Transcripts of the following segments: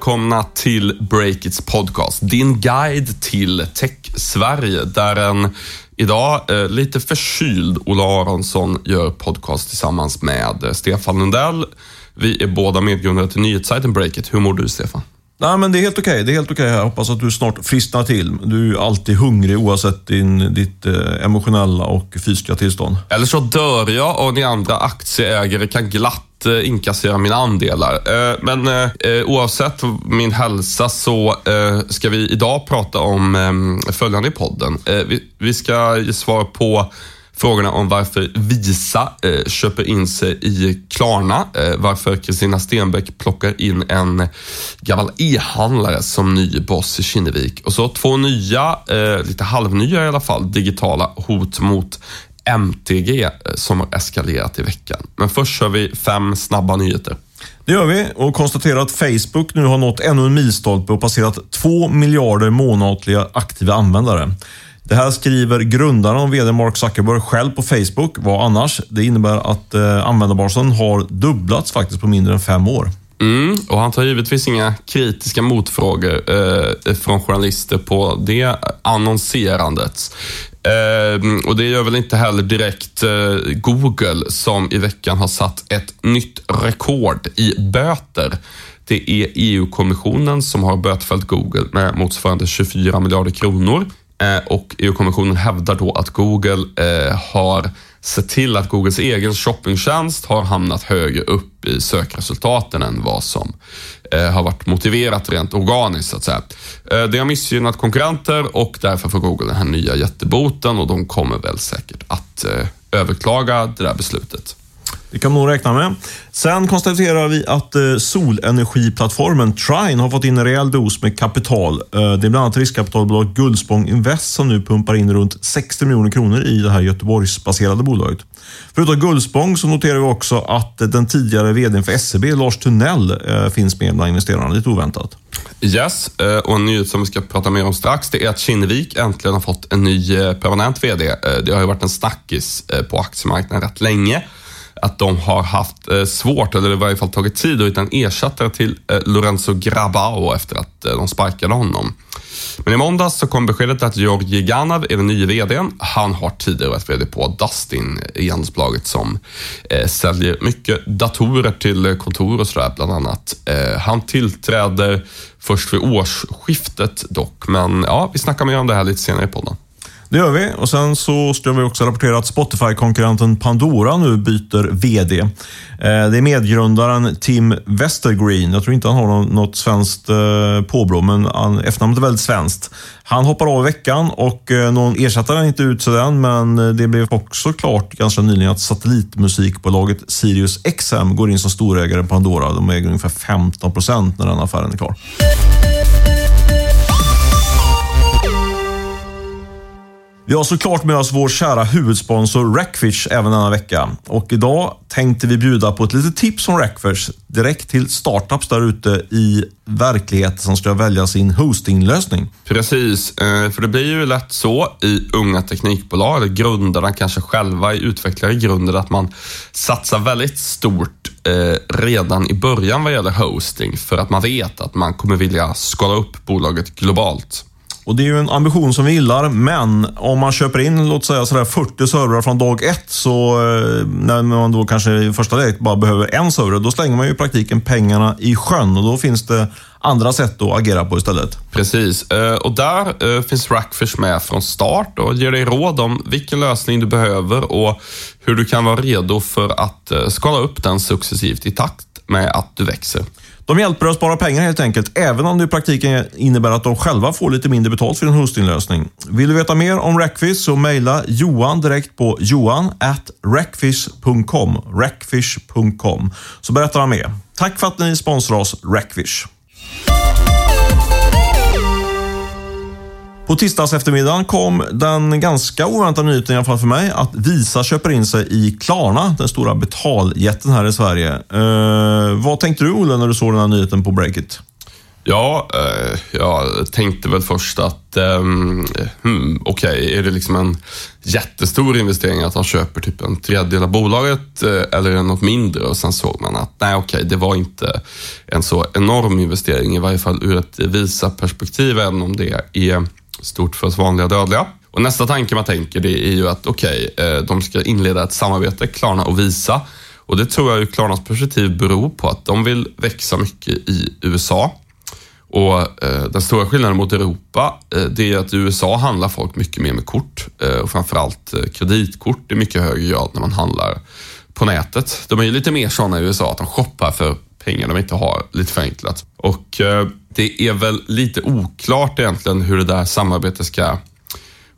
Välkomna till Breakits podcast. Din guide till Tech-Sverige där en idag eh, lite förkyld Ola Aronsson gör podcast tillsammans med eh, Stefan Lundell. Vi är båda medgrundare till nyhetssajten Breakit. Hur mår du Stefan? Nej, men det är helt okej. Okay. Det är helt okej. Okay. Jag hoppas att du snart frisknar till. Du är alltid hungrig oavsett din, ditt eh, emotionella och fysiska tillstånd. Eller så dör jag och ni andra aktieägare kan glatt Eh, inkassera mina andelar. Eh, men eh, oavsett min hälsa så ska vi idag prata om följande i podden. Vi ska ge svar på frågorna om varför Visa eh, köper in sig i Klarna, eh, varför Kristina Stenbeck plockar in en gammal e-handlare som ny boss i Kinnevik och så två nya, eh, lite halvnya i alla fall, digitala hot mot MTG som har eskalerat i veckan. Men först kör vi fem snabba nyheter. Det gör vi och konstaterar att Facebook nu har nått ännu en milstolpe och passerat två miljarder månatliga aktiva användare. Det här skriver grundaren och VD Mark Zuckerberg själv på Facebook. Vad annars? Det innebär att eh, användarbasen har dubblats faktiskt på mindre än fem år. Mm, och han tar givetvis inga kritiska motfrågor eh, från journalister på det annonserandet. Eh, och det gör väl inte heller direkt eh, Google som i veckan har satt ett nytt rekord i böter. Det är EU-kommissionen som har bötfällt Google med motsvarande 24 miljarder kronor. Eh, och EU-kommissionen hävdar då att Google eh, har sett till att Googles egen shoppingtjänst har hamnat högre upp i sökresultaten än vad som eh, har varit motiverat rent organiskt så att säga. Det har missgynnat konkurrenter och därför får Google den här nya jätteboten och de kommer väl säkert att överklaga det där beslutet. Det kan man nog räkna med. Sen konstaterar vi att eh, solenergiplattformen Trine har fått in en rejäl dos med kapital. Eh, det är bland annat riskkapitalbolaget Guldspång Invest som nu pumpar in runt 60 miljoner kronor i det här Göteborgsbaserade bolaget. Förutom Guldspång så noterar vi också att den tidigare VDn för SEB, Lars Tunnell, eh, finns med bland investerarna. Lite oväntat. Yes, och en nyhet som vi ska prata mer om strax, det är att Kinnevik äntligen har fått en ny permanent VD. Det har ju varit en snackis på aktiemarknaden rätt länge att de har haft eh, svårt, eller i varje fall tagit tid att hitta en ersättare till eh, Lorenzo Grabao efter att eh, de sparkade honom. Men i måndags så kom beskedet att Georgi Ganav är den nya VDn. Han har tidigare varit VD på Dustin, e-handelsbolaget som eh, säljer mycket datorer till kontor och sådär bland annat. Eh, han tillträder först vid årsskiftet dock, men ja, vi snackar mer om det här lite senare i podden. Det gör vi. Och Sen så ska vi också rapportera att Spotify-konkurrenten Pandora nu byter VD. Eh, det är medgrundaren Tim Westergreen. Jag tror inte han har något svenskt eh, påbrå, men efternamnet är väldigt svenskt. Han hoppar av i veckan och eh, någon ersättare är inte utsedd än, men det blev också klart ganska nyligen att satellitmusikbolaget Sirius XM går in som storägare i Pandora. De äger ungefär 15 procent när den affären är klar. Vi har såklart med oss vår kära huvudsponsor Rackfish även denna vecka. Och idag tänkte vi bjuda på ett litet tips från Rackfish direkt till startups där ute i verkligheten som ska välja sin hostinglösning. Precis, eh, för det blir ju lätt så i unga teknikbolag, eller grundarna kanske själva är utvecklare i grunden, att man satsar väldigt stort eh, redan i början vad gäller hosting för att man vet att man kommer vilja skala upp bolaget globalt. Och Det är ju en ambition som vi gillar, men om man köper in låt säga sådär 40 servrar från dag ett, så eh, när man då kanske i första läget bara behöver en server, då slänger man ju i praktiken pengarna i sjön och då finns det andra sätt att agera på istället. Precis, eh, och där eh, finns Rackfish med från start och ger dig råd om vilken lösning du behöver och hur du kan vara redo för att skala upp den successivt i takt med att du växer. De hjälper dig att spara pengar helt enkelt, även om det i praktiken innebär att de själva får lite mindre betalt för en hostinglösning. Vill du veta mer om Rackfish så mejla Johan direkt på johan at rackfish.com. Rackfish.com. Så berättar han mer. Tack för att ni sponsrar oss, Rackfish. På tisdags eftermiddagen kom den ganska oväntade nyheten, i alla fall för mig, att Visa köper in sig i Klarna, den stora betaljätten här i Sverige. Eh, vad tänkte du, Olle, när du såg den här nyheten på Breakit? Ja, eh, jag tänkte väl först att, eh, hmm, okej, okay, är det liksom en jättestor investering att han köper typ en tredjedel av bolaget eh, eller är det något mindre? Och sen såg man att, nej okej, okay, det var inte en så enorm investering, i varje fall ur ett Visa-perspektiv, även om det är stort för oss vanliga dödliga. Och nästa tanke man tänker det är ju att okej, okay, de ska inleda ett samarbete, Klarna och Visa. Och det tror jag ur Klarnas perspektiv beror på att de vill växa mycket i USA. Och eh, Den stora skillnaden mot Europa eh, det är att i USA handlar folk mycket mer med kort eh, och framförallt eh, kreditkort i mycket högre grad när man handlar på nätet. De är ju lite mer sådana i USA att de shoppar för pengar de inte har, lite förenklat. Och eh, det är väl lite oklart egentligen hur det där samarbetet ska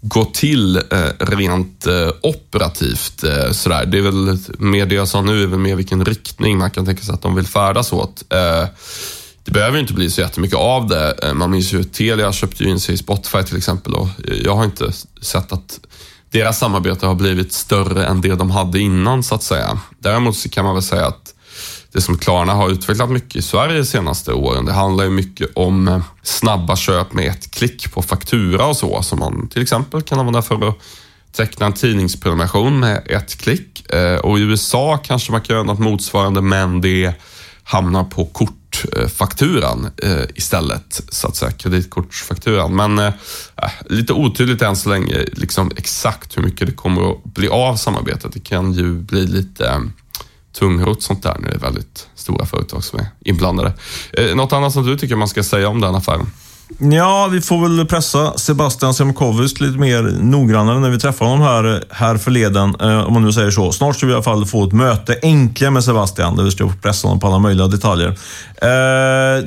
gå till eh, rent eh, operativt. Eh, sådär. Det är väl mer det jag sa nu, är väl mer vilken riktning man kan tänka sig att de vill färdas åt. Eh, det behöver inte bli så jättemycket av det. Eh, man minns ju Telia köpte ju in sig i Spotify till exempel och jag har inte sett att deras samarbete har blivit större än det de hade innan så att säga. Däremot så kan man väl säga att det som Klarna har utvecklat mycket i Sverige de senaste åren, det handlar ju mycket om eh, snabba köp med ett klick på faktura och så, som man till exempel kan använda för att teckna en tidningsprenumeration med ett klick. Eh, och i USA kanske man kan göra något motsvarande, men det hamnar på kortfakturan eh, istället, så att säga, kreditkortsfakturan. Men eh, lite otydligt än så länge, liksom exakt hur mycket det kommer att bli av samarbetet. Det kan ju bli lite tungrot sånt där när det är väldigt stora företag som är inblandade. Eh, något annat som du tycker man ska säga om den affären? Ja, vi får väl pressa Sebastian Semkovic lite mer noggrannare när vi träffar honom här, här förleden, eh, om man nu säger så. Snart ska vi i alla fall få ett möte, äntligen med Sebastian, där vi ska pressa honom på alla möjliga detaljer. Eh,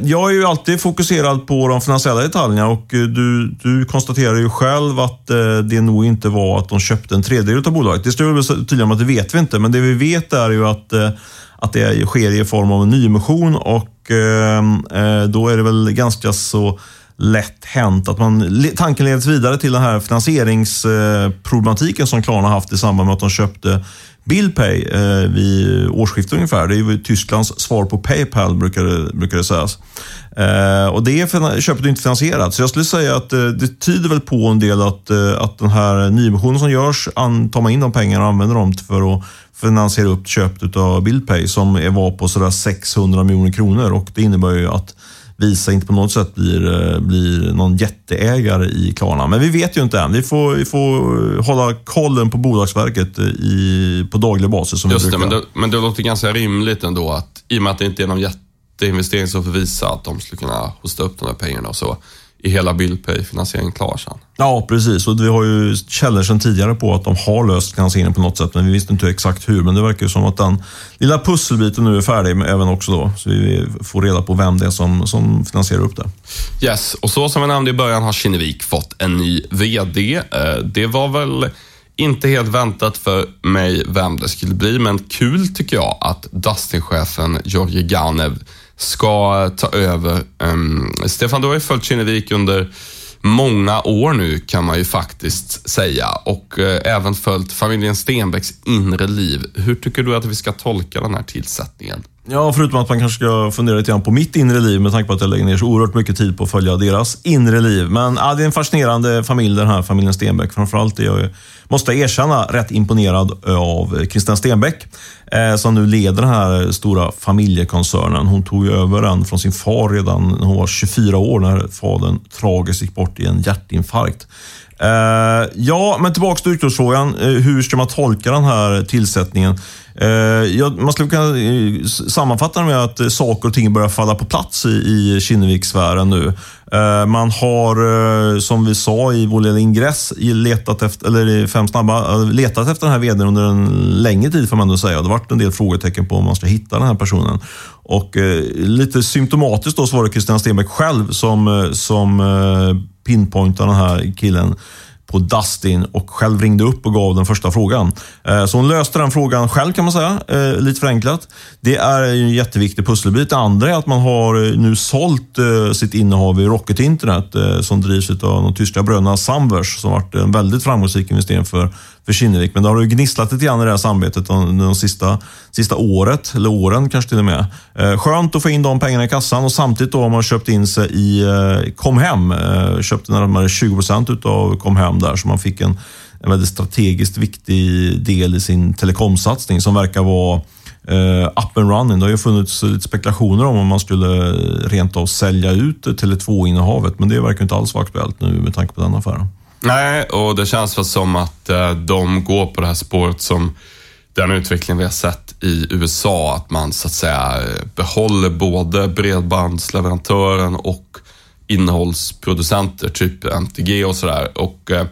jag är ju alltid fokuserad på de finansiella detaljerna och eh, du, du konstaterar ju själv att eh, det nog inte var att de köpte en tredjedel av bolaget. Det står väl tydligen att det vet vi inte, men det vi vet är ju att eh, att det sker i form av en nyemission och eh, eh då är det väl ganska så lätt hänt att man, tanken leds vidare till den här finansieringsproblematiken som Klarna haft i samband med att de köpte Billpay eh, vid årsskiftet ungefär. Det är ju Tysklands svar på Paypal brukar det, brukar det sägas. Eh, och det köpet är inte finansierat. Så jag skulle säga att eh, det tyder väl på en del att, eh, att den här nyemissionen som görs, an, tar man in de pengarna och använder dem för att finansiera upp köpet av Billpay som var på sådär 600 miljoner kronor och det innebär ju att Visa inte på något sätt blir, eh, blir någon jätteägare i Klarna. Men vi vet ju inte än. Vi får, vi får hålla kollen på Bolagsverket eh, i, på daglig basis. Som Just det, men det, men det låter ganska rimligt ändå att i och med att det inte är någon jätteinvestering som får Visa att de skulle kunna hosta upp de här pengarna och så i hela Billpay-finansieringen klar sen. Ja, precis. Och vi har ju källor sedan tidigare på att de har löst finansieringen på något sätt, men vi visste inte exakt hur. Men det verkar ju som att den lilla pusselbiten nu är färdig, även också då. Så vi får reda på vem det är som, som finansierar upp det. Yes, och så som jag nämnde i början har Kinnevik fått en ny VD. Eh, det var väl inte helt väntat för mig vem det skulle bli, men kul tycker jag att Dustin-chefen Georgi Ganev ska ta över. Um, Stefan, du har ju följt Kinnevik under många år nu kan man ju faktiskt säga och eh, även följt familjen Stenbecks inre liv. Hur tycker du att vi ska tolka den här tillsättningen? Ja, förutom att man kanske ska fundera lite grann på mitt inre liv med tanke på att jag lägger ner så oerhört mycket tid på att följa deras inre liv. Men ja, det är en fascinerande familj den här familjen Stenbeck. Framförallt är jag, måste jag erkänna, rätt imponerad eh, av Christian Stenbeck eh, som nu leder den här stora familjekoncernen. Hon tog över den från sin far redan när hon var 24 år när fadern tragiskt gick bort i en hjärtinfarkt. Uh, ja, men tillbaka till utgångsfrågan. Uh, eh, hur ska man tolka den här tillsättningen? Uh, ja, man skulle kunna sammanfatta det med att saker och ting börjar falla på plats i, i Kinnevikssfären nu. Man har, som vi sa i vår lilla ingress, letat efter, eller fem snabba, letat efter den här vdn under en längre tid får man ändå säga. Det har varit en del frågetecken på om man ska hitta den här personen. Och lite symptomatiskt då så var det Christian Stenbeck själv som, som pinpointa den här killen på Dustin och själv ringde upp och gav den första frågan. Eh, så hon löste den frågan själv kan man säga, eh, lite förenklat. Det är en jätteviktig pusselbit. Det andra är att man har eh, nu sålt sitt innehav i Rocket Internet som drivs av de tyska bröderna Samvers som varit en väldigt framgångsrik investering för, för Kinnevik. Men det har ju gnisslat lite grann i det här samarbetet de, de sista, sista året, eller åren kanske till och med. Eh, skönt att få in de pengarna i kassan och samtidigt då har man köpt in sig i eh, Comhem. Eh, köpte närmare 20 procent utav Comhem där, så man fick en, en väldigt strategiskt viktig del i sin telekomsatsning som verkar vara uh, up and running. Det har ju funnits lite spekulationer om om man skulle rent av sälja ut Tele2-innehavet, men det verkar inte alls vara aktuellt nu med tanke på den affären. Nej, och det känns väl som att eh, de går på det här spåret som den utveckling vi har sett i USA, att man så att säga behåller både bredbandsleverantören och innehållsproducenter, typ MTG och sådär. Och eh,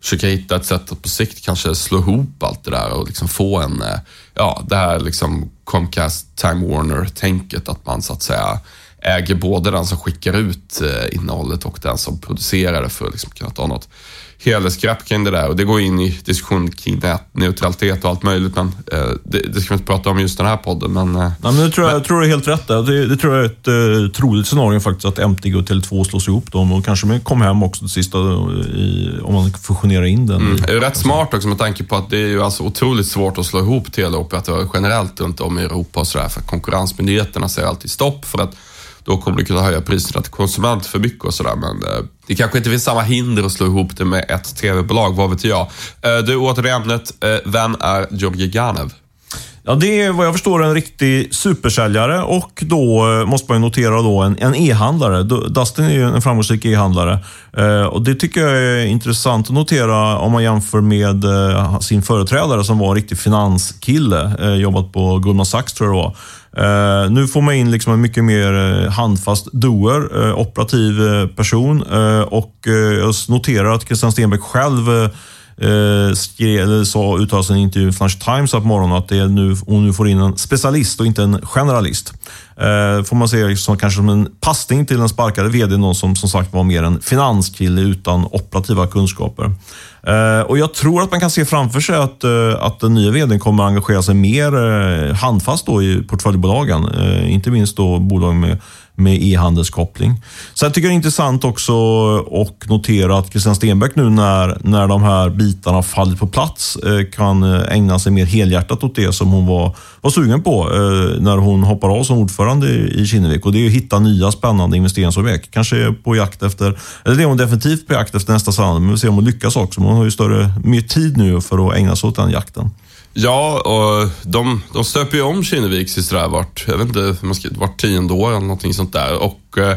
försöka hitta ett sätt att på sikt kanske slå ihop allt det där och liksom få en, eh, ja, det här liksom Comcast Time Warner-tänket, att man så att säga äger både den som skickar ut eh, innehållet och den som producerar det för att liksom kunna ta något helhetsgrepp kring det där och det går in i diskussion kring nätneutralitet och allt möjligt. Men eh, det, det, ska vi inte prata om just den här podden. Men, eh, ja, men det tror jag, men, jag tror du är helt rätt. Det, det tror jag är ett eh, troligt scenario faktiskt, att MTG och Tele2 slås ihop dem och kanske med kom hem också det sista i, om man fusionerar in den. Mm, det är rätt smart också med tanke på att det är ju alltså otroligt svårt att slå ihop teleoperatörer generellt runt om i Europa och sådär. För konkurrensmyndigheterna säger alltid stopp för att då kommer du kunna höja priserna till konsument för mycket och sådär. Men eh, det kanske inte finns samma hinder att slå ihop det med ett tv-bolag, vad vet jag. Eh, du, åter till ämnet. Eh, vem är Georgi Ganev? Ja, det är vad jag förstår en riktig supersäljare och då eh, måste man notera då en, e-handlare. Dustin är ju en framgångsrik e-handlare. Eh, och Det tycker jag är intressant att notera om man jämför med eh, sin företrädare som var en riktig finanskille. jobbat på Goldman Sachs tror jag det var. Uh, nu får man in liksom en mycket mer handfast doer, uh, operativ person och jag noterar att Christian Stenbeck själv Eh, skrev, eller sa, uttalade sig i en intervju i Financial Times på morgonen att det är nu, hon nu får in en specialist och inte en generalist. Eh, får man se liksom, kanske som en passning till den sparkade vd, någon som som sagt var mer en finanskille utan operativa kunskaper. Eh, och Jag tror att man kan se framför sig att, eh, att den nya vdn kommer att engagera sig mer handfast då i portföljbolagen. inte minst då bolag med med e-handelskoppling. Sen tycker jag det är intressant också att notera att Christian Stenbeck nu när, när de här bitarna fallit på plats eh, kan eh, ägna sig mer helhjärtat åt det som hon var, var sugen på eh, när hon hoppar av som ordförande i Kinnevik. Och det är att hitta nya spännande investeringsobjekt. Kanske på jakt efter, eller det är hon definitivt på jakt efter nästa sallad, men vi får se om hon lyckas också. Men hon har ju större, mer tid nu för att ägna sig åt den jakten. Ja, och de, de stöper ju om Kinnevik sådär vart, jag vet inte, vart tionde år eller någonting sånt där. Och eh,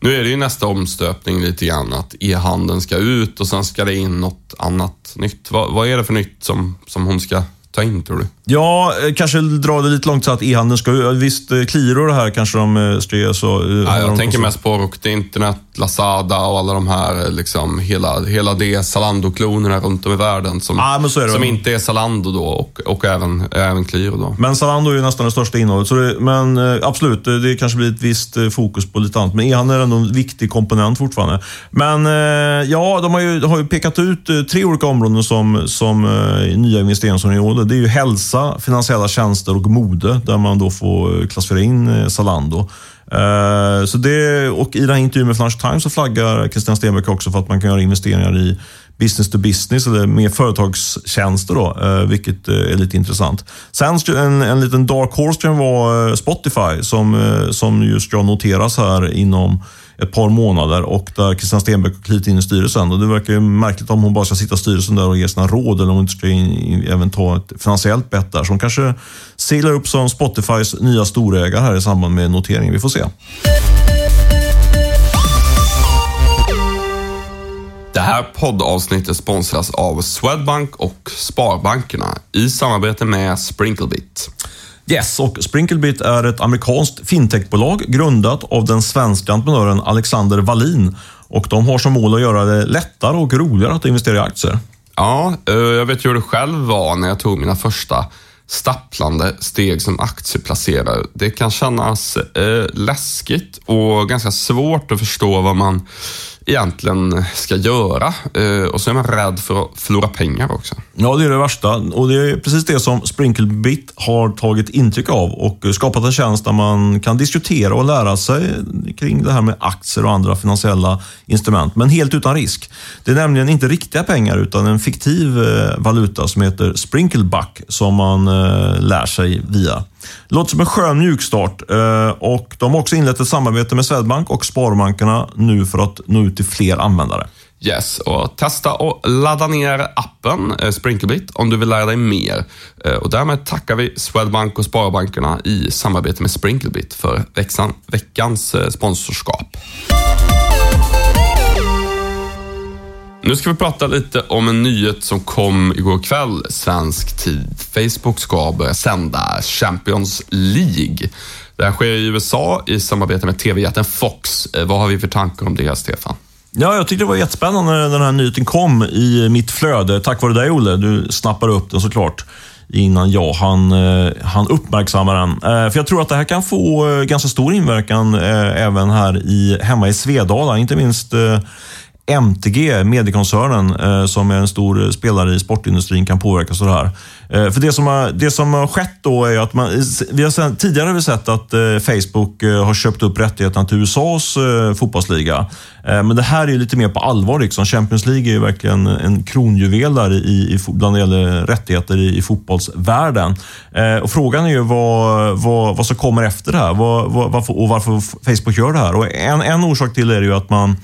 nu är det ju nästa omstöpning lite grann, att e-handeln ska ut och sen ska det in något annat nytt. Va, vad är det för nytt som, som hon ska ta in, tror du? Ja, eh, kanske dra det lite långt så att e-handeln ska... Visst, Qliro det här kanske de eh, ska så... Eh, ja, jag tänker mest på Rocket Internet, Lazada och alla de här, liksom, hela, hela det Zalando-klonerna runt om i världen som, ja, som inte är Zalando då och, och även, även Qliro då. Men Zalando är ju nästan det största innehållet. Så det, men absolut, det kanske blir ett visst fokus på lite annat. Men e-handeln är ändå en viktig komponent fortfarande. Men ja, de har ju, har ju pekat ut tre olika områden som, som nya investeringsområden. Det är ju hälsa finansiella tjänster och mode där man då får klassificera in eh, Zalando. Eh, så det, och I den här intervjun med Financial Times så flaggar Christian Stenbeck också för att man kan göra investeringar i business to business, eller mer företagstjänster, då, eh, vilket eh, är lite intressant. Sen en, en liten dark horse var Spotify, som, som just jag noteras här inom ett par månader och där Christian Stenbeck har klivit in i styrelsen. Och det verkar ju märkligt om hon bara ska sitta i styrelsen där och ge sina råd eller om hon inte ska in, även ta ett finansiellt bett där. Så hon kanske seglar upp som Spotifys nya storägare här i samband med noteringen. Vi får se. Det här poddavsnittet sponsras av Swedbank och Sparbankerna i samarbete med Sprinklebit. Yes, och Sprinklebit är ett amerikanskt fintechbolag grundat av den svenska entreprenören Alexander Wallin. Och de har som mål att göra det lättare och roligare att investera i aktier. Ja, eh, jag vet ju hur det själv var när jag tog mina första stapplande steg som aktieplacerare. Det kan kännas eh, läskigt och ganska svårt att förstå vad man egentligen ska göra. Eh, och så är man rädd för att förlora pengar också. Ja, det är det värsta. Och det är precis det som Sprinklebit har tagit intryck av och skapat en tjänst där man kan diskutera och lära sig kring det här med aktier och andra finansiella instrument, men helt utan risk. Det är nämligen inte riktiga pengar utan en fiktiv eh, valuta som heter Sprinkleback som man eh, lär sig via. Det låter som en skön mjukstart eh, och de har också inlett ett samarbete med Swedbank och Sparbankerna nu för att nå ut till fler användare. Yes, och testa och ladda ner appen eh, Sprinklebit om du vill lära dig mer. Eh, och därmed tackar vi Swedbank och Sparbankerna i samarbete med Sprinklebit för veckans sponsorskap. Nu ska vi prata lite om en nyhet som kom igår kväll, svensk tid. Facebook ska börja sända Champions League. Det här sker i USA i samarbete med TV-jätten Fox. Eh, vad har vi för tankar om det, Stefan? Ja, jag tyckte det var jättespännande när den här nyheten kom i mitt flöde. Tack vare dig, Olle. Du snappade upp den såklart innan jag han, eh, han uppmärksamma den. Eh, för jag tror att det här kan få ganska stor inverkan även här i, hemma i Svedala. Inte minst MTG, mediekoncernen, eh, som är en stor eh, spelare i sportindustrin, kan påverkas av det här. Eh, för det som, har, det som har skett då är att man, vi har sen, tidigare har vi sett att eh, Facebook eh, har köpt upp rättigheterna till USAs eh, fotbollsliga. Men det här är lite mer på allvar. Liksom. Champions League är verkligen en kronjuvel där i, i, bland det gäller rättigheter i, i fotbollsvärlden. Och frågan är ju vad, vad, vad som kommer efter det här vad, vad, varför, och varför Facebook gör det här. Och en, en orsak till det är ju att man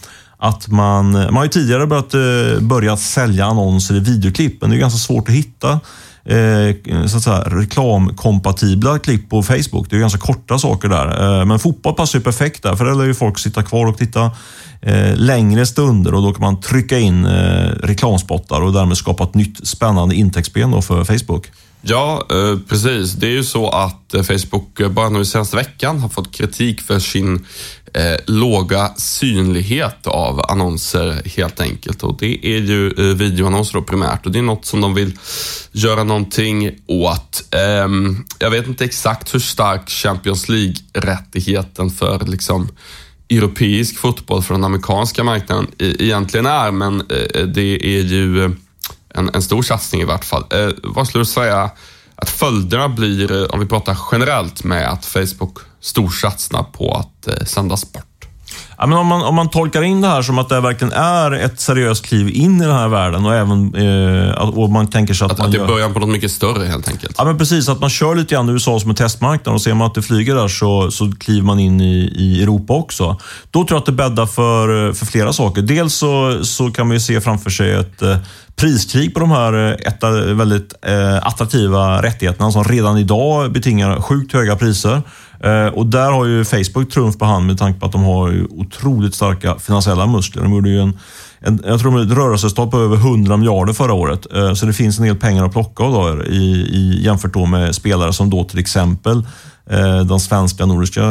att man, man har ju tidigare börjat, eh, börjat sälja annonser i videoklipp, men det är ganska svårt att hitta eh, så att säga, reklamkompatibla klipp på Facebook. Det är ganska korta saker där. Eh, men fotboll passar ju perfekt där, för där lär ju folk sitta kvar och titta eh, längre stunder och då kan man trycka in eh, reklamspottar och därmed skapa ett nytt spännande intäktsben för Facebook. Ja, eh, precis. Det är ju så att eh, Facebook eh, bara nu senaste veckan har fått kritik för sin eh, låga synlighet av annonser helt enkelt. Och det är ju eh, videoannonser då primärt och det är något som de vill göra någonting åt. Eh, jag vet inte exakt hur stark Champions League-rättigheten för liksom europeisk fotboll för den amerikanska marknaden e-, egentligen är, men det är ju en, en stor satsning i vart fall. Eh, vad skulle du säga att följderna blir, eh, om vi pratar generellt, med att Facebook storsatsar på att eh, sända sport? Ja, men om, man, om man tolkar in det här som att det verkligen är ett seriöst kliv in i den här världen och även eh, och man tänker sig att, att man Att det är början på något mycket större helt enkelt? Ja, men precis. Att man kör lite grann USA som en testmarknad och ser man att det flyger där så, så kliver man in i, i Europa också. Då tror jag att det bäddar för, för flera saker. Dels så, så kan man ju se framför sig ett eh, priskrig på de här eh, ett, väldigt eh, attraktiva rättigheterna som redan idag betingar sjukt höga priser. Eh, och där har ju Facebook trumf på hand med tanke på att de har otroligt starka finansiella muskler. De gjorde ju en, en, jag tror ett rörelsestopp på över 100 miljarder förra året. Eh, så det finns en del pengar att plocka av då, i, i, jämfört då med spelare som då till exempel eh, de svenska nordiska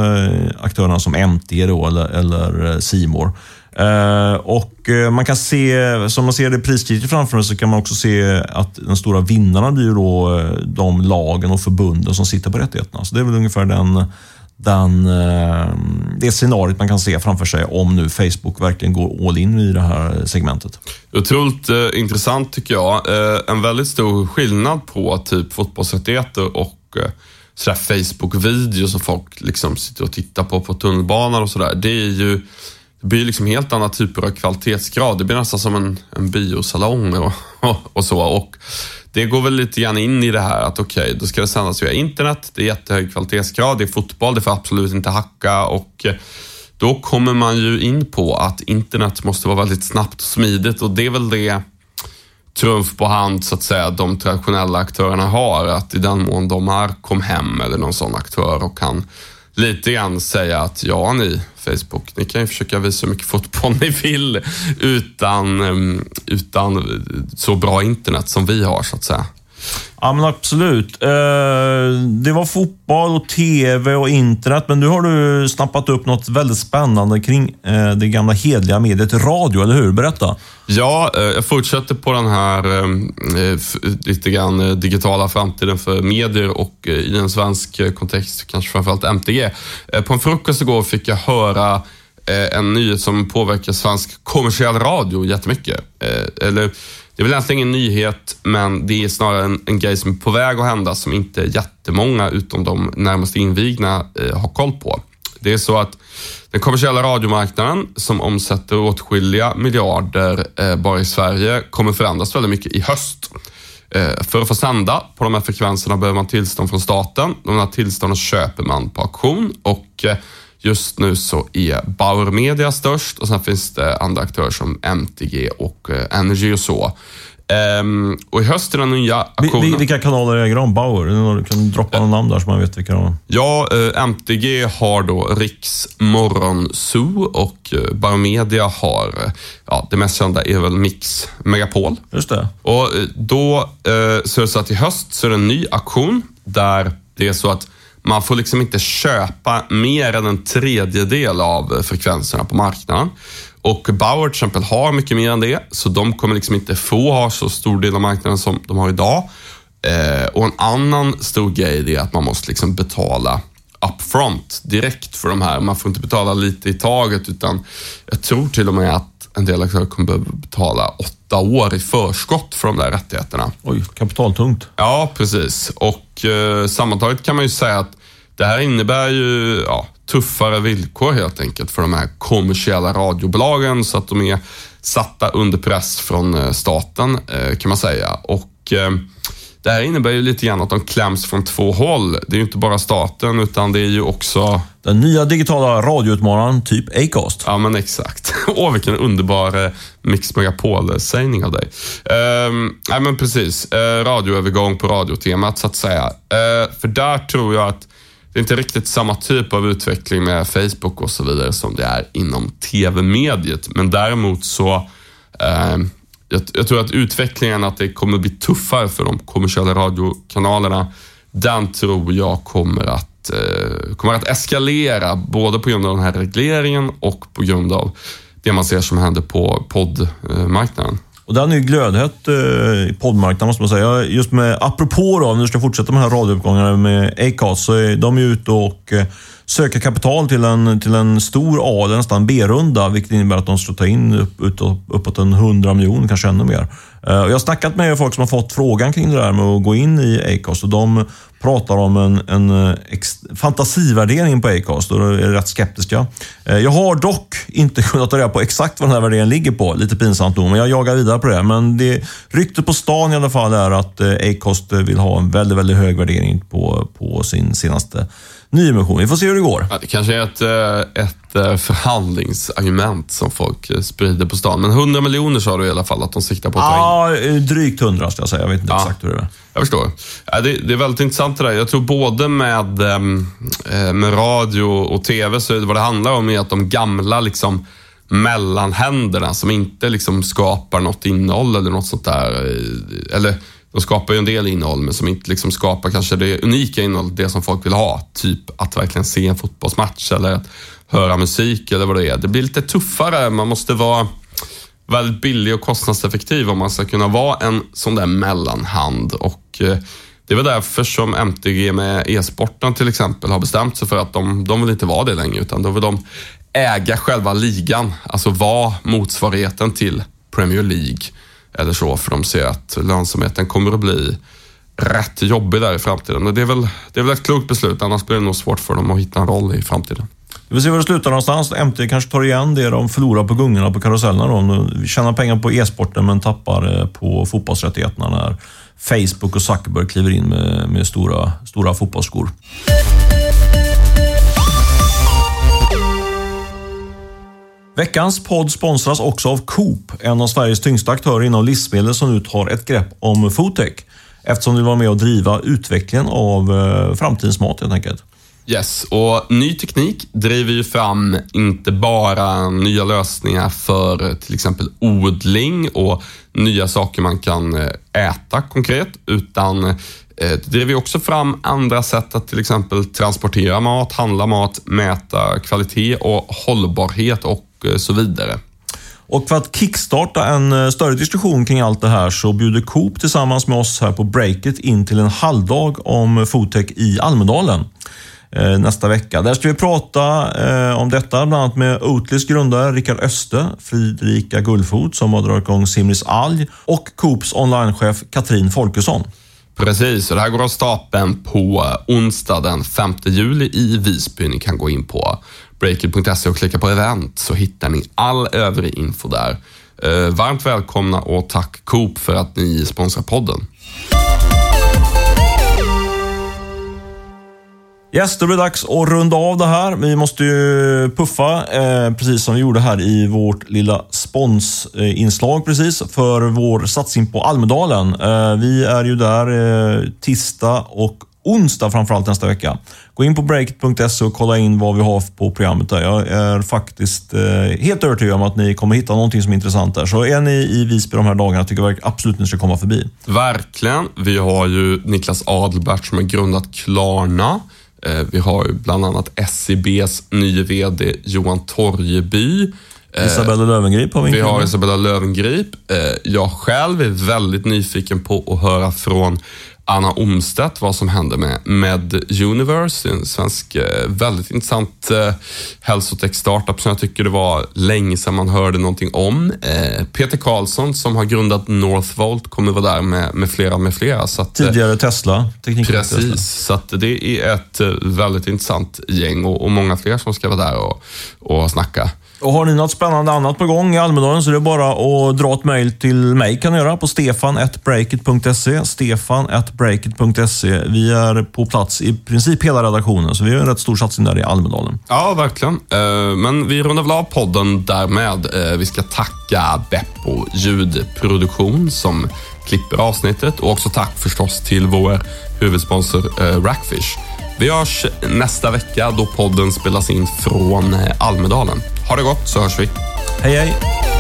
aktörerna som MT då, eller, eller Simor. Uh, och uh, man kan se, som man ser det priskriget framför sig, så kan man också se att de stora vinnarna blir då uh, de lagen och förbunden som sitter på rättigheterna. Så det är väl ungefär den, den, det scenariot man kan se framför sig om nu Facebook verkligen går all in i det här segmentet. Otroligt eh, intressant tycker jag. En väldigt stor skillnad på typ fotbollsrättigheter och eh, Facebook-videos som folk liksom sitter och tittar på på tunnelbanan och sådär. Det är ju det blir liksom helt andra typer av kvalitetsgrad. Det blir nästan som en, en biosalong och, och, och, så. Och det går väl lite grann in i det här att okej, okay, då ska det sändas via internet. Det är jättehög kvalitetsgrad. Det är fotboll, det får absolut inte hacka och eh, då kommer man ju in på att internet måste vara väldigt snabbt och smidigt och det är väl det trumf på hand så att säga de traditionella aktörerna har. Att i den mån de är kom hem eller någon sån aktör och kan lite grann säga att ja ni, Facebook, ni kan ju försöka visa hur mycket fotboll ni vill utan, ehm, utan så bra internet som vi har så att säga. Ja, men absolut. Eh, det var fotboll och tv och internet, men nu har du snappat upp något väldigt spännande kring eh, det gamla hedliga mediet radio, eller hur? Berätta. Ja, eh, jag fortsätter på den här lite grann digitala framtiden för medier och i en svensk kontext kanske framförallt MTG. På en frukost igår fick jag höra en nyhet som påverkar svensk kommersiell radio jättemycket. Eller, det är väl egentligen ingen nyhet, men det är snarare en, en grej som är på väg att hända som inte jättemånga, utom de närmast invigna, eh, har koll på. Det är så att den kommersiella radiomarknaden, som omsätter åtskilliga miljarder eh, bara i Sverige, kommer förändras väldigt mycket i höst. Eh, för att få sända på de här frekvenserna behöver man tillstånd från staten. De här tillstånden köper man på auktion och eh, just nu så är Bauer Media störst och sen finns det andra aktörer som MTG och eh, Energy och så. Um, och i höst är den nya auktionen... Vilka kanaler äger de? Bauer? Du kan droppa någon namn där så man vet vilka de är. Ja, uh, MTG har då Riks Morgonzoo och uh, Bauer Media har, uh, ja, det mest kända är väl Mix Megapol. Just det. Och då så är det så att i höst så är det en ny auktion där det är så att man får liksom inte köpa mer än en tredjedel av frekvenserna på marknaden. Och Bauer till exempel har mycket mer än det, så de kommer liksom inte få ha så stor del av marknaden som de har idag. Eh, och en annan stor grej är att man måste liksom betala upfront direkt för de här. Man får inte betala lite i taget utan jag tror till och med att en del aktörer kommer behöva betala åtta år i förskott för de där rättigheterna. Oj, kapitaltungt. Ja, precis. Och eh, sammantaget kan man ju säga att det här innebär ju ja, tuffare villkor helt enkelt för de här kommersiella radiobolagen så att de är satta under press från eh, staten eh, kan man säga. Och eh, det här innebär ju lite grann att de kläms från två håll. Det är ju inte bara staten utan det är ju också... Den nya digitala radioutmanaren, typ Acast. Ja, men exakt. Åh, vilken underbar eh, Mix Megapol-sägning av dig. Um, nej, men precis. Uh, radioövergång på radiotemat, så att säga. Uh, för där tror jag att det är inte riktigt samma typ av utveckling med Facebook och så vidare som det är inom tv-mediet. Men däremot så, eh, jag, jag, tror att utvecklingen, att det kommer bli tuffare för de kommersiella radiokanalerna, den tror jag kommer att, eh, kommer att eskalera, både på grund av den här regleringen och på grund av det man ser som händer på poddmarknaden. Och den är ju glödhett eh, i poddmarknaden måste man säga. Just med, apropå då, om du ska fortsätta med de här radiouppgångarna med Acast, så är de ute och eh, söker kapital till en, till en stor A, eller nästan B-runda, vilket innebär att de ska ta in upp, uppåt en 100 miljoner, kanske ännu mer. Eh, jag har snackat med folk som har fått frågan kring det där med att gå in i Acast och de pratar om en, en eh, fantasivärdering på Acast och är rätt skeptiska. Eh, jag har dock inte kunnat ta reda på exakt vad den här värderingen ligger på, lite pinsamt nog, men jag jagar vidare på det. Men det, ryktet på stan i alla fall är att Acast vill ha en väldigt, väldigt hög värdering på, på sin senaste nyemission. Vi får se hur det går. Ja, det kanske är ett, eh, ett eh, förhandlingsargument som folk eh, sprider på stan. Men 100 miljoner sa du i alla fall att de siktar på att ta in. Ja, drygt 100 ska jag säga. Jag vet inte ja, exakt hur det är. Jag förstår. Ja, det, det, är väldigt intressant det där. Jag tror både med, ehm, med radio och TV, så vad det handlar om är att de gamla liksom mellanhänderna som inte liksom skapar något innehåll eller något sånt där. Eller de skapar ju en del innehåll, men som inte liksom skapar kanske det unika innehållet, det som folk vill ha. Typ att verkligen se en fotbollsmatch eller att höra musik eller vad det är. Det blir lite tuffare. Man måste vara väldigt billig och kostnadseffektiv om man ska kunna vara en sån där mellanhand. Och eh, det är väl därför som MTG med e-sporten till exempel har bestämt sig för att de, de vill inte vara det längre, utan då vill de äga själva ligan. Alltså vara motsvarigheten till Premier League eller så, för de ser att lönsamheten kommer att bli rätt jobbig där i framtiden. Det är väl, det är väl ett klokt beslut, annars blir det nog svårt för dem att hitta en roll i framtiden. Vi får se var det slutar någonstans. MT kanske tar igen det de förlorar på gungorna på karusellerna. De tjänar pengar på e-sporten men tappar eh, på fotbollsrättigheterna när Facebook och Zuckerberg kliver in med, med stora, stora fotbollsskor. Veckans podd sponsras också av Coop, en av Sveriges tyngsta aktörer inom livsmedel som nu tar ett grepp om foodtech. Eftersom de vill vara med och driva utvecklingen av eh, framtidens mat helt enkelt. Yes, och ny teknik driver ju fram inte bara nya lösningar för till exempel odling och nya saker man kan eh, äta konkret, utan Eh, det driver också fram andra sätt att till exempel transportera mat, handla mat, mäta kvalitet och hållbarhet och eh, så vidare. Och för att kickstarta en eh, större diskussion kring allt det här så bjuder Coop tillsammans med oss här på Breakit in till en halvdag om foodtech i Almedalen. nästa vecka. Där ska vi prata om detta, bland annat med Oatlys grundare Rickard Öste, Fridrika Gullfot som har dragit igång Simris Alg och Coops onlinechef Katrin Folkesson. Precis, och det här går av stapeln på onsdag den 5 juli i Visby. Ni kan gå in på breakit.se och klicka på event så hittar ni all övrig info där. Eh, varmt välkomna och tack Coop för att ni sponsrar podden. Yes, då blir det dags att runda av det här. Vi måste ju puffa, eh, precis som vi gjorde här i vårt lilla sponsinslag precis, för vår satsning på Almedalen. Eh, vi är ju där eh, tisdag och onsdag framförallt nästa vecka. Gå in på breakit.se och kolla in vad vi har på programmet där. Jag är faktiskt eh, helt övertygad om att ni kommer hitta någonting som är intressant där. Så är ni i Visby de här dagarna tycker jag absolut ni ska komma förbi. Verkligen. Vi har ju Niklas Adelbert som har grundat Klarna. Eh, vi har ju bland annat SEBs nye VD Johan Torjeby. Eh, Isabella Lövengrip har vi Vi har. Isabella Lövengrip. Eh, Jag själv är väldigt nyfiken på att höra från Anna Omstedt vad som händer med Med Universe, en svensk eh, väldigt intressant eh, hälsotech-startup som jag tycker det var länge sedan man hörde någonting om. Eh, Peter Karlsson som har grundat Northvolt kommer vara där med, med flera med flera. Så att, eh, Tidigare Tesla. Teknikchef Tesla. Precis, så att det är ett eh, väldigt intressant gäng och, och många fler som ska vara där och, och snacka. Och har ni något spännande annat på gång i Almedalen så är det bara att dra ett mejl till mig kan ni göra på stefan.breakit.se. Stefan.breakit.se. Vi är på plats i princip hela redaktionen, så vi gör en rätt stor satsning där i Almedalen. Ja, verkligen. Eh, men vi rundar väl av podden därmed. Eh, vi ska tacka Beppo ljudproduktion som klipper avsnittet och också tack förstås till vår huvudsponsor eh, Rackfish. Vi hörs nästa vecka då podden spelas in från eh, Almedalen. Ha det gott så hörs vi. Hej hej!